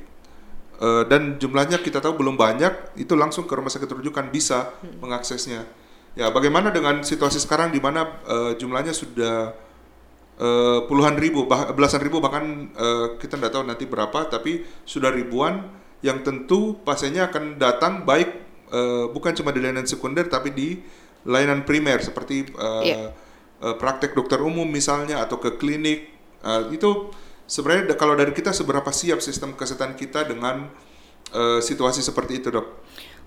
Eh, dan jumlahnya kita tahu belum banyak, itu langsung ke rumah sakit rujukan bisa mengaksesnya. Ya, bagaimana dengan situasi sekarang di mana eh, jumlahnya sudah eh, puluhan ribu, bah- belasan ribu bahkan eh, kita tidak tahu nanti berapa, tapi sudah ribuan yang tentu pasiennya akan datang baik eh, bukan cuma di layanan sekunder tapi di layanan primer seperti eh, Iya. eh, praktek dokter umum misalnya atau ke klinik Eh, itu sebenarnya kalau dari kita seberapa siap sistem kesehatan kita dengan eh, situasi seperti itu dok?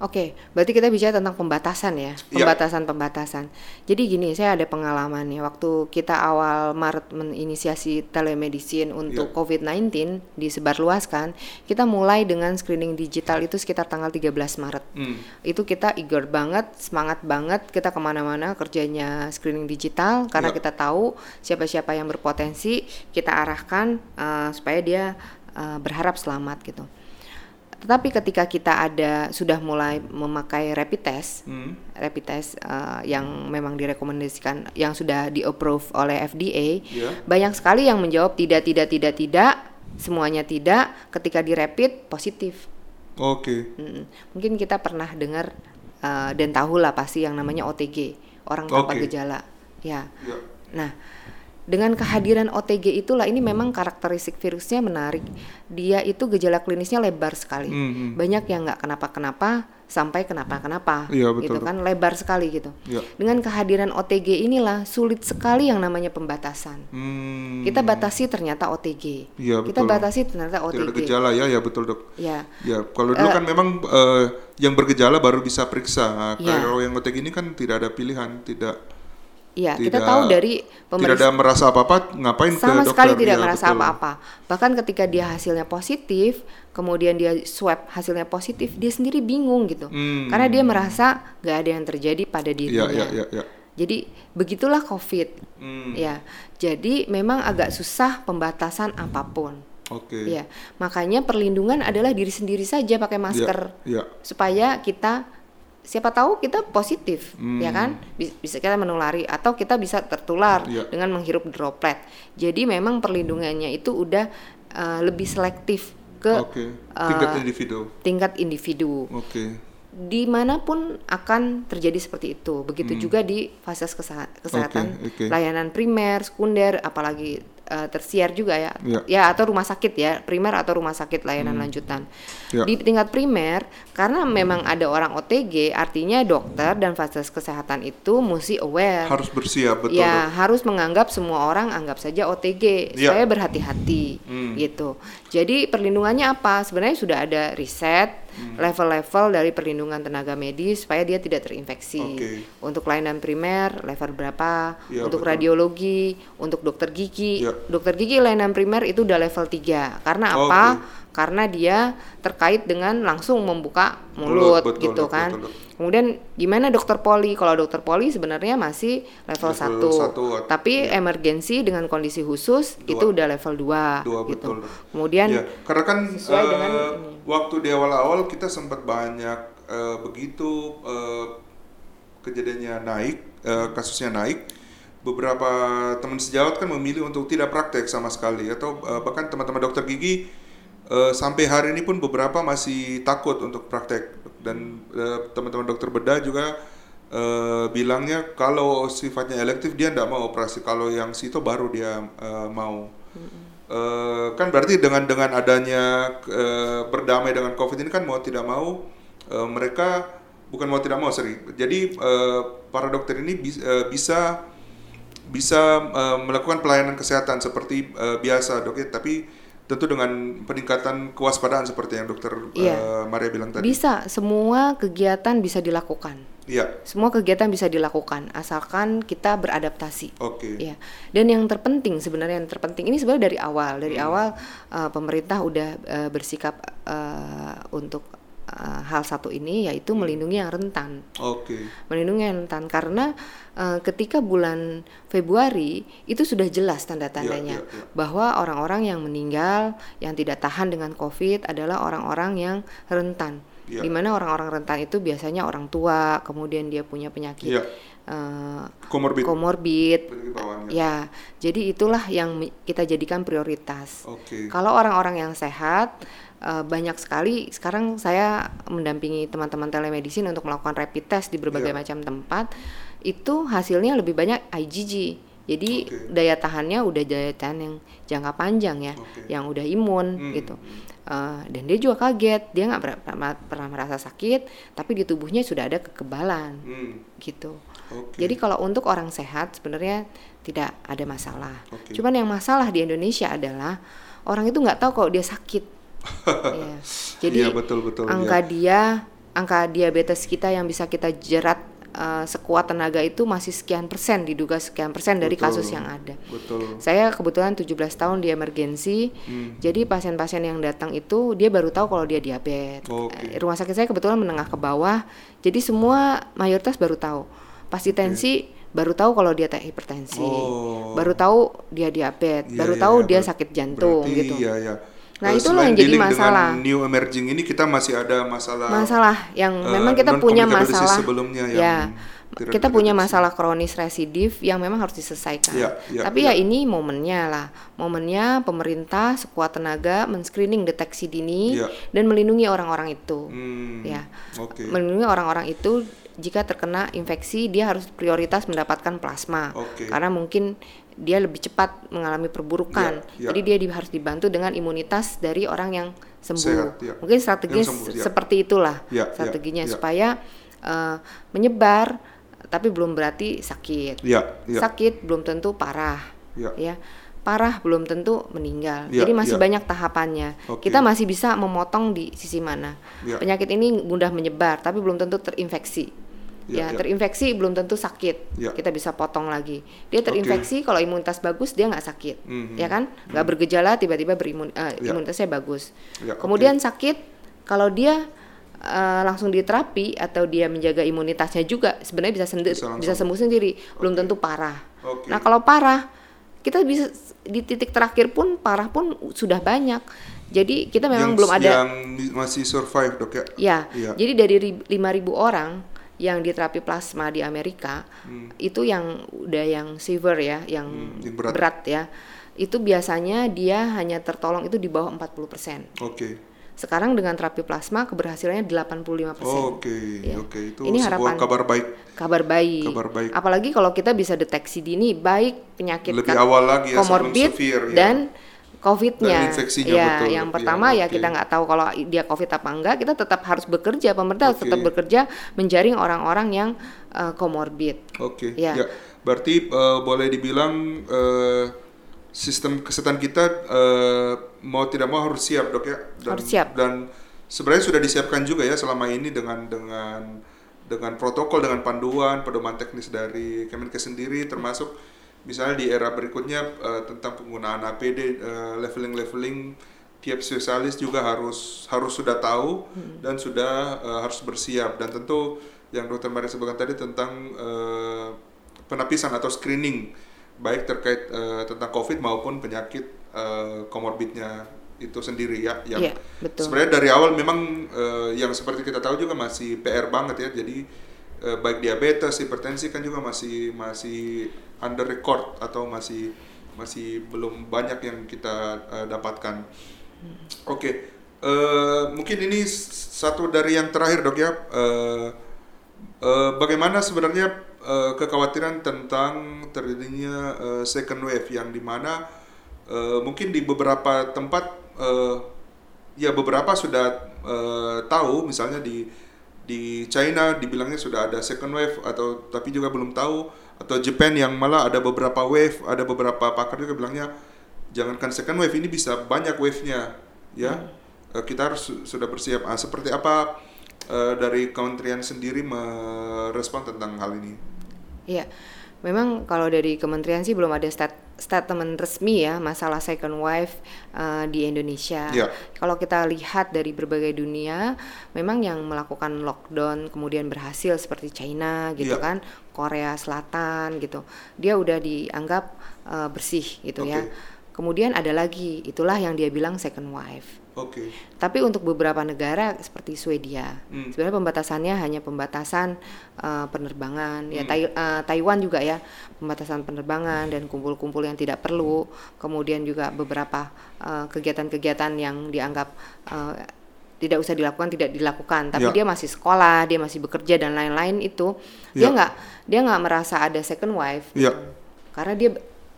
Oke, berarti kita bicara tentang pembatasan ya, Iya. pembatasan-pembatasan. Jadi gini, saya ada pengalaman nih, waktu kita awal Maret menginisiasi telemedicine untuk Iya. COVID-19 disebarluaskan, kita mulai dengan screening digital itu sekitar tanggal 13 Maret. Hmm. Itu kita eager banget, semangat banget, kita ke mana-mana kerjanya screening digital karena Iya. kita tahu siapa-siapa yang berpotensi, kita arahkan eh, supaya dia eh, berharap selamat gitu. Tetapi ketika kita ada sudah mulai memakai rapid test, Hmm. rapid test eh, yang memang direkomendasikan, yang sudah di approve oleh FDA, Ya. banyak sekali yang menjawab tidak, tidak, tidak, tidak, semuanya tidak. Ketika di rapid positif. Oke. Mm-mm. Mungkin kita pernah dengar eh, dan tahu lah pasti yang namanya OTG, orang tanpa Oke. gejala. Ya. Ya. Nah, dengan kehadiran OTG itulah ini memang karakteristik virusnya menarik. Dia itu gejala klinisnya lebar sekali. Hmm, hmm. Banyak yang nggak kenapa-kenapa sampai kenapa-kenapa. Iya, betul, gitu kan lebar sekali gitu. Ya. Dengan kehadiran OTG inilah sulit sekali yang namanya pembatasan. Hmm. Kita batasi ternyata OTG. Iya, Kita betul. batasi ternyata Tidak ada OTG. gejala ya, ya betul dok. Ya. Ya, kalau dulu kan memang eh, yang bergejala baru bisa periksa. Nah, Iya. Kalau yang OTG ini kan tidak ada pilihan, tidak Iya, kita Tidak- tahu dari tidak pemeriksaan ada merasa apa-apa, ngapain sama ke dokter? sekali tidak Ya, merasa betul. apa-apa. Bahkan ketika dia hasilnya positif, kemudian dia swab hasilnya positif, dia sendiri bingung gitu. Hmm. Karena dia merasa nggak ada yang terjadi pada Iya, dirinya. iya, iya, iya. Jadi begitulah COVID. Hmm. Ya, jadi memang agak susah pembatasan apa pun. Oke. Ya, makanya perlindungan adalah diri sendiri saja pakai masker Iya. supaya kita siapa tahu kita positif Hmm. ya kan Bis- bisa kita menulari atau kita bisa tertular Iya. dengan menghirup droplet jadi memang perlindungannya itu udah uh, lebih selektif ke Oke. Tingkat uh, individu. tingkat individu Oke. di mana pun akan terjadi seperti itu begitu juga di fase keseha- kesehatan Hmm. Oke, oke. layanan primer sekunder apalagi uh, tersier juga ya Ya. ya atau rumah sakit ya primer atau rumah sakit layanan lanjutan Ya. di tingkat primer karena memang ada orang OTG artinya dokter dan fasilitas kesehatan itu mesti aware Harus bersiap, betul. ya Dok. harus menganggap semua orang anggap saja OTG Ya. supaya berhati-hati Hmm. gitu jadi perlindungannya apa sebenarnya sudah ada riset Hmm. level-level dari perlindungan tenaga medis supaya dia tidak terinfeksi Oke. untuk layanan primer level berapa Ya, untuk betul. radiologi untuk dokter gigi Ya. dokter gigi layanan primer itu udah level 3 karena Oke. apa karena dia terkait dengan langsung membuka Mulut, mulut, betul, gitu dok, kan. betul, dok. Kemudian gimana dokter poli? Kalau dokter poli sebenarnya masih level Level 1. satu, Tapi emergensi dengan kondisi khusus Dua. itu udah level 2 Dua, gitu. betul. Kemudian Ya, karena kan sesuai eh, dengan waktu di awal-awal kita sempat banyak eh, begitu eh, kejadiannya naik, eh, kasusnya naik, beberapa teman sejawat kan memilih untuk tidak praktek sama sekali atau uh, bahkan teman-teman dokter gigi uh, sampai hari ini pun beberapa masih takut untuk praktek. Dan uh, teman-teman dokter bedah juga uh, bilangnya kalau sifatnya elektif dia tidak mau operasi. Kalau yang situ baru dia uh, mau. Uh, kan berarti dengan dengan adanya uh, berdamai dengan covid ini kan mau tidak mau uh, mereka bukan mau tidak mau sering jadi uh, para dokter ini bis, uh, bisa bisa uh, melakukan pelayanan kesehatan seperti uh, biasa dok ya tapi tentu dengan peningkatan kewaspadaan seperti yang dokter Iya. uh, Maria bilang tadi Bisa, semua kegiatan bisa dilakukan. iya Semua kegiatan bisa dilakukan asalkan kita beradaptasi. oke Iya. Dan yang terpenting sebenarnya yang terpenting ini sebenarnya dari awal, dari Hmm. awal uh, pemerintah udah uh, bersikap uh, untuk uh, hal satu ini yaitu melindungi yang rentan. oke melindungi yang rentan karena uh, ketika bulan Februari itu sudah jelas tanda-tandanya Iya, iya, iya. bahwa orang-orang yang meninggal yang tidak tahan dengan COVID adalah orang-orang yang rentan. Iya. Di mana orang-orang rentan itu biasanya orang tua, kemudian dia punya penyakit Iya. uh, komorbid komorbid. penyakit bawaannya Ya, jadi itulah yang kita jadikan prioritas. oke Kalau orang-orang yang sehat eh, banyak sekali sekarang saya mendampingi teman-teman telemedicine untuk melakukan rapid test di berbagai Iya. macam tempat itu hasilnya lebih banyak IgG. Jadi Oke. daya tahannya udah daya tahan yang jangka panjang ya, Oke. yang udah imun Hmm. gitu. Eh, dan dia juga kaget, dia nggak pernah, pernah merasa sakit, tapi di tubuhnya sudah ada kekebalan hmm. gitu. oke Jadi kalau untuk orang sehat sebenarnya tidak ada masalah. Oke. Cuman yang masalah di Indonesia adalah orang itu nggak tahu kalau dia sakit. Iya. <laughs> Jadi Iya, betul, betul, angka iya. dia, angka diabetes kita yang bisa kita jerat uh, sekuat tenaga itu masih sekian persen diduga sekian persen dari Betul. kasus yang ada. betul Saya kebetulan 17 tahun di emergensi. Hmm. Jadi pasien-pasien yang datang itu dia baru tahu kalau dia diabetes. Oke. Eh, Rumah sakit saya kebetulan menengah ke bawah. Jadi semua mayoritas baru tahu. Pas di tensi baru tahu kalau dia te- hipertensi. Oh. Baru tahu dia diabetes, Iya, baru iya, tahu iya, dia sakit jantung berarti gitu. iya, iya. Nah, Eh, itulah yang jadi masalah. dengan new emerging ini kita masih ada masalah Masalah yang eh, memang kita punya masalah. sebelumnya yang ya. Tidak Kita punya masalah kronis residif yang memang harus diselesaikan. Iya, iya, Tapi iya. ya ini momennya lah. Momennya pemerintah sekuat tenaga men-screening deteksi dini Iya. dan melindungi orang-orang itu. Hmm, Ya. oke Melindungi orang-orang itu jika terkena infeksi dia harus prioritas mendapatkan plasma. Oke. Karena mungkin dia lebih cepat mengalami perburukan. Iya, iya. Jadi dia di- harus dibantu dengan imunitas dari orang yang sembuh. Sehat, iya. Mungkin strateginya Yang sembuh, se- iya. seperti itulah Iya, iya, strateginya iya. supaya eh, menyebar tapi belum berarti sakit. Iya, iya. Sakit belum tentu parah. Iya. Ya. Parah belum tentu meninggal. Iya, Jadi masih iya. banyak tahapannya. Oke. Kita masih bisa memotong di sisi mana. Iya. Penyakit ini mudah menyebar tapi belum tentu terinfeksi. Iya, ya, iya. terinfeksi belum tentu sakit. Iya. Kita bisa potong lagi. Dia terinfeksi kalau imunitas bagus dia nggak sakit. Mhm. Ya kan? nggak bergejala tiba-tiba berimun eh, Iya. imunitasnya bagus. Iya, Kemudian sakit kalau dia eh, langsung diterapi atau dia menjaga imunitasnya juga sebenarnya bisa sendi- Bisa langsung. bisa sembuh sendiri, belum tentu parah. Oke. Nah, kalau parah kita bisa di titik terakhir pun parah pun sudah banyak. Jadi kita memang yang, belum ada yang masih survive dok ya Ya, Iya. jadi dari ri- 5.000 orang yang diterapi plasma di Amerika, Hmm. itu yang udah yang severe ya, yang, Hmm, yang berat. berat. ya. Itu biasanya dia hanya tertolong itu di bawah 40%. oke Sekarang dengan terapi plasma keberhasilannya 85%. Oh, oke Ya. oke itu Ini sebuah harapan. kabar baik Kabar baik. Kabar baik. Apalagi kalau kita bisa deteksi dini baik penyakit Lebih awal lagi ya, comorbid severe, ya. dan COVID-nya. Ya, betul. yang Iya, pertama ya oke. kita nggak tahu kalau dia COVID apa enggak, kita tetap harus bekerja. Pemerintah harus Oke. tetap bekerja menjaring orang-orang yang uh, comorbid. Oke, Ya. ya. Berarti eh, boleh dibilang eh, sistem kesehatan kita eh, mau tidak mau harus siap dok ya. Dan, Harus siap. Dan sebenarnya sudah disiapkan juga ya selama ini dengan dengan dengan protokol dengan panduan pedoman teknis dari Kemenkes sendiri termasuk misalnya di era berikutnya eh, tentang penggunaan APD eh, leveling-leveling tiap spesialis juga harus harus sudah tahu dan sudah eh, harus bersiap dan tentu yang dokter Maria sebutkan tadi tentang eh, penapisan atau screening baik terkait eh, tentang COVID maupun penyakit komorbidnya itu sendiri ya yang Iya, betul. sebenarnya dari awal memang eh, yang seperti kita tahu juga masih PR banget ya jadi eh, baik diabetes, hipertensi kan juga masih masih under record atau masih masih belum banyak yang kita uh, dapatkan. Oke, okay. uh, mungkin ini satu dari yang terakhir dok ya. Uh, uh, bagaimana sebenarnya uh, kekhawatiran tentang terjadinya uh, second wave yang di mana uh, mungkin di beberapa tempat uh, ya beberapa sudah uh, tahu misalnya di di China dibilangnya sudah ada second wave atau tapi juga belum tahu atau Japan yang malah ada beberapa wave ada beberapa pakar juga bilangnya jangankan second wave ini bisa banyak wave-nya. Ya hmm. uh, kita harus sudah bersiap. Ah, seperti apa uh, dari kementerian sendiri merespon tentang hal ini Iya memang kalau dari kementerian sih belum ada stat statement resmi ya masalah second wave uh, di Indonesia. Yeah. Kalau kita lihat dari berbagai dunia, memang yang melakukan lockdown kemudian berhasil seperti China gitu yeah. kan, Korea Selatan gitu, dia udah dianggap uh, bersih gitu okay. ya. Kemudian ada lagi, itulah yang dia bilang second wave. Oke. Okay. Tapi untuk beberapa negara seperti Swedia, hmm. sebenarnya pembatasannya hanya pembatasan uh, penerbangan. Ya, hmm. Ya tai, uh, Taiwan juga ya pembatasan penerbangan dan kumpul-kumpul yang tidak perlu. Kemudian juga beberapa eh, kegiatan-kegiatan uh, yang dianggap uh, tidak usah dilakukan tidak dilakukan. Tapi ya. dia masih sekolah, dia masih bekerja dan lain-lain itu ya. dia nggak dia nggak merasa ada second wave. Ya. Karena dia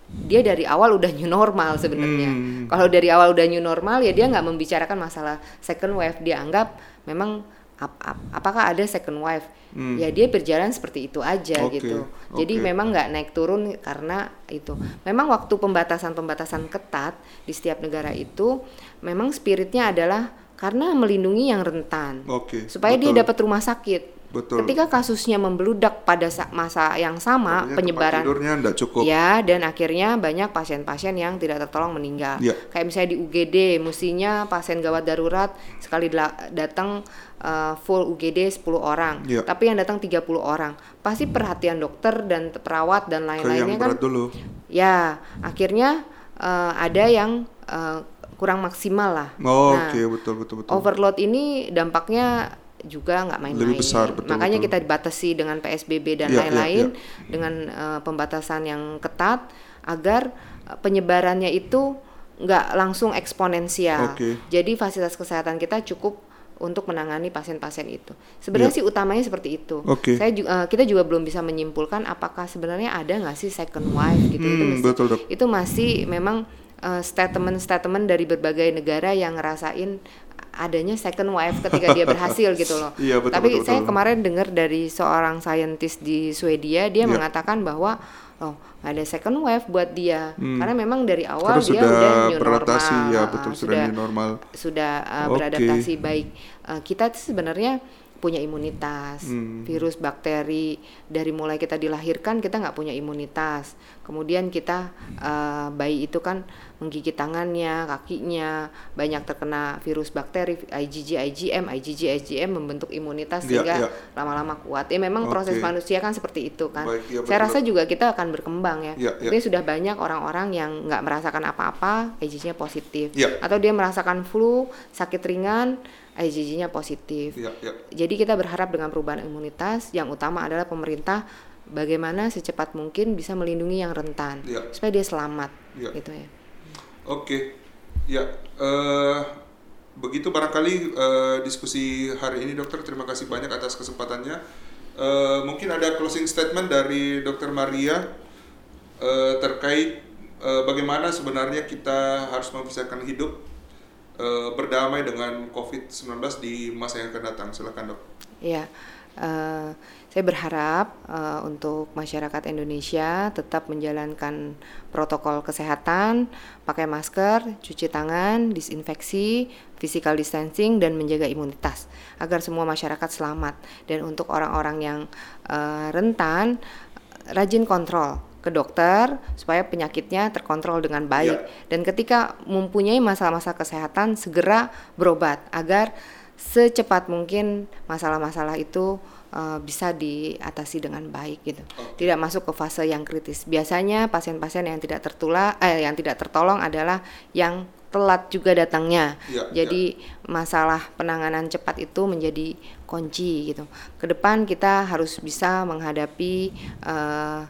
dia dari awal udah new normal sebenarnya. Hmm. Kalau dari awal udah new normal ya dia nggak membicarakan masalah second wave. Dia anggap memang ap, ap, apakah ada second wave? Hmm. Ya dia berjalan seperti itu aja okay. gitu. Jadi okay. memang nggak naik turun karena itu. Memang waktu pembatasan-pembatasan ketat di setiap negara itu memang spiritnya adalah karena melindungi yang rentan. Okay. Supaya Betul. dia dapat rumah sakit Betul. Ketika kasusnya membeludak pada masa yang sama, Artinya penyebaran tidurnya enggak cukup. Ya, dan akhirnya banyak pasien-pasien yang tidak tertolong meninggal. Ya. Kayak misalnya di UGD, mestinya pasien gawat darurat sekali datang uh, full UGD 10 orang, ya. tapi yang datang 30 orang. Pasti perhatian dokter dan perawat dan lain-lainnya kan. dulu. Ya, akhirnya uh, ada yang uh, kurang maksimal lah. Oh, nah, oke, okay. betul betul betul. Overload ini dampaknya juga nggak main-main. Makanya betul. kita dibatasi dengan PSBB dan iya, iya, lain-lain ya, ya, ya. dengan uh, pembatasan yang ketat agar uh, penyebarannya itu nggak langsung eksponensial. Okay. Jadi fasilitas kesehatan kita cukup untuk menangani pasien-pasien itu. Sebenarnya ya. sih utamanya seperti itu. Okay. Saya juga, uh, eh, kita juga belum bisa menyimpulkan apakah sebenarnya ada nggak sih second wave gitu. Hmm, itu masih, betul, dok. itu masih memang statement-statement uh, dari berbagai negara yang ngerasain adanya second wave ketika dia berhasil <laughs> gitu loh. Iya, betul, Tapi betul, saya betul. kemarin dengar dari seorang saintis di Swedia dia ya. mengatakan bahwa oh ada second wave buat dia hmm. karena memang dari awal Terus dia udah new normal. ya betul uh, sudah normal. Sudah uh, okay. beradaptasi baik. Uh, kita sebenarnya punya imunitas hmm. virus bakteri dari mulai kita dilahirkan kita nggak punya imunitas kemudian kita uh, bayi itu kan menggigit tangannya kakinya banyak terkena virus bakteri IgG IgM IgG IgM membentuk imunitas ya, sehingga ya. lama-lama kuat ya memang okay. proses manusia kan seperti itu kan Baik, ya, saya rasa juga kita akan berkembang ya, ya, ya. tapi sudah banyak orang-orang yang nggak merasakan apa-apa IgG-nya positif ya. atau dia merasakan flu sakit ringan IgG-nya positif. Ya, ya. Jadi kita berharap dengan perubahan imunitas yang utama adalah pemerintah bagaimana secepat mungkin bisa melindungi yang rentan ya. supaya dia selamat ya. gitu ya. Oke. Ya, uh, begitu barangkali uh, diskusi hari ini dokter terima kasih banyak atas kesempatannya. Uh, mungkin ada closing statement dari dokter Maria uh, terkait uh, bagaimana sebenarnya kita harus memisahkan hidup uh, berdamai dengan COVID-19 di masa yang akan datang. Silakan dok. Iya, uh, saya berharap uh, untuk masyarakat Indonesia tetap menjalankan protokol kesehatan, pakai masker, cuci tangan, disinfeksi, physical distancing, dan menjaga imunitas agar semua masyarakat selamat. Dan untuk orang-orang yang uh, rentan, rajin kontrol ke dokter supaya penyakitnya terkontrol dengan baik ya. dan ketika mempunyai masalah-masalah kesehatan segera berobat agar secepat mungkin masalah-masalah itu uh, bisa diatasi dengan baik gitu. Tidak masuk ke fase yang kritis. Biasanya pasien-pasien yang tidak tertular eh yang tidak tertolong adalah yang telat juga datangnya. Ya, Jadi masalah penanganan cepat itu menjadi kunci gitu. Ke depan kita harus bisa menghadapi uh,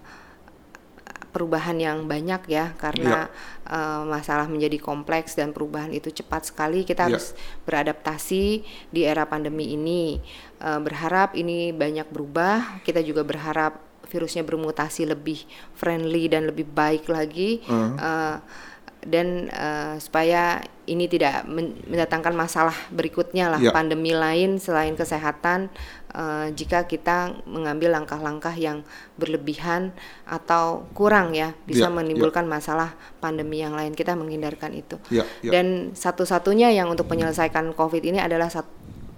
perubahan yang banyak ya karena uh, masalah menjadi kompleks dan perubahan itu cepat sekali kita Ya. harus beradaptasi di era pandemi ini Uh, berharap ini banyak berubah kita juga berharap virusnya bermutasi lebih friendly dan lebih baik lagi Hmm. Uh, dan uh, supaya ini tidak men- mendatangkan masalah berikutnya lah Ya. pandemi lain selain kesehatan uh, jika kita mengambil langkah-langkah yang berlebihan atau kurang ya bisa Ya, ya. menimbulkan masalah pandemi yang lain kita menghindarkan itu Ya, ya. dan satu-satunya yang untuk menyelesaikan covid ini adalah sat-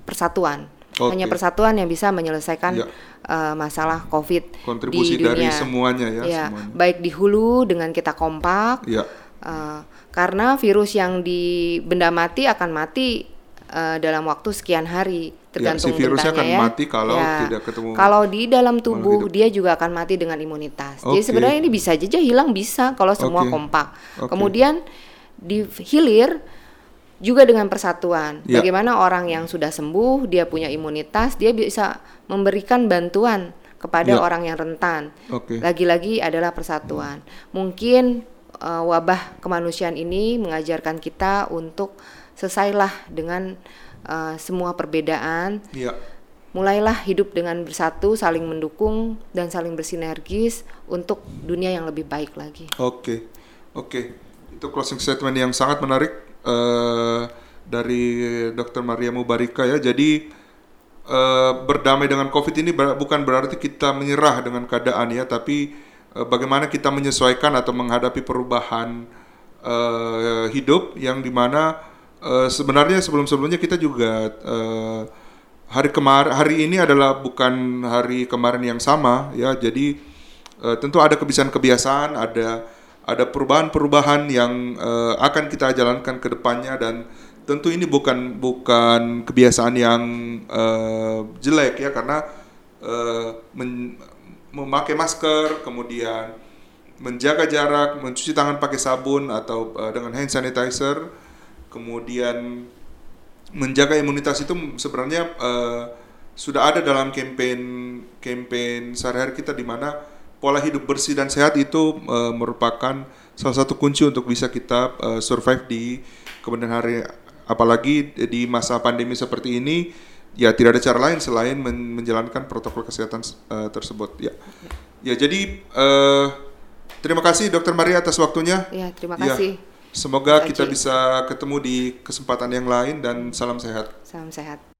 persatuan Oke. hanya persatuan yang bisa menyelesaikan Ya. uh, masalah covid Kontribusi di dari dunia semuanya ya, Ya, semuanya. baik di hulu dengan kita kompak Ya. Uh, karena virus yang di benda mati akan mati uh, dalam waktu sekian hari tergantung si virusnya akan ya. mati kalau Ya. tidak ketemu Kalau di dalam tubuh dia juga akan mati dengan imunitas. Jadi Oke. sebenarnya ini bisa saja hilang bisa kalau semua Oke. kompak. Oke. Kemudian di hilir juga dengan persatuan. Ya. Bagaimana orang yang sudah sembuh dia punya imunitas dia bisa memberikan bantuan kepada Ya. orang yang rentan. Oke. Lagi-lagi adalah persatuan. Mungkin uh, wabah kemanusiaan ini mengajarkan kita untuk selesailah dengan uh, semua perbedaan. Ya. Mulailah hidup dengan bersatu, saling mendukung dan saling bersinergis untuk dunia yang lebih baik lagi. Oke, oke. Itu closing statement yang sangat menarik eh, dari Dr. Maria Mubarika ya. Jadi eh, berdamai dengan COVID ini ber- bukan berarti kita menyerah dengan keadaan ya, tapi eh, bagaimana kita menyesuaikan atau menghadapi perubahan eh, hidup yang di mana eh, sebenarnya sebelum-sebelumnya kita juga eh, hari kemarin hari ini adalah bukan hari kemarin yang sama ya. Jadi eh, tentu ada kebiasaan-kebiasaan ada ada perubahan-perubahan yang eh, akan kita jalankan ke depannya dan tentu ini bukan bukan kebiasaan yang eh, jelek ya. Karena eh, men- memakai masker kemudian menjaga jarak mencuci tangan pakai sabun atau eh, dengan hand sanitizer kemudian menjaga imunitas itu sebenarnya eh, sudah ada dalam campaign campaign sehari-hari kita di mana pola hidup bersih dan sehat itu eh, merupakan salah satu kunci untuk bisa kita eh, survive di kemudian hari. Apalagi di masa pandemi seperti ini ya tidak ada cara lain selain men- menjalankan protokol kesehatan eh, tersebut ya. Ya jadi eh, terima kasih dokter Maria atas waktunya. Ya, terima Ya, kasih. Semoga kita bisa ketemu di kesempatan yang lain dan salam sehat Salam sehat.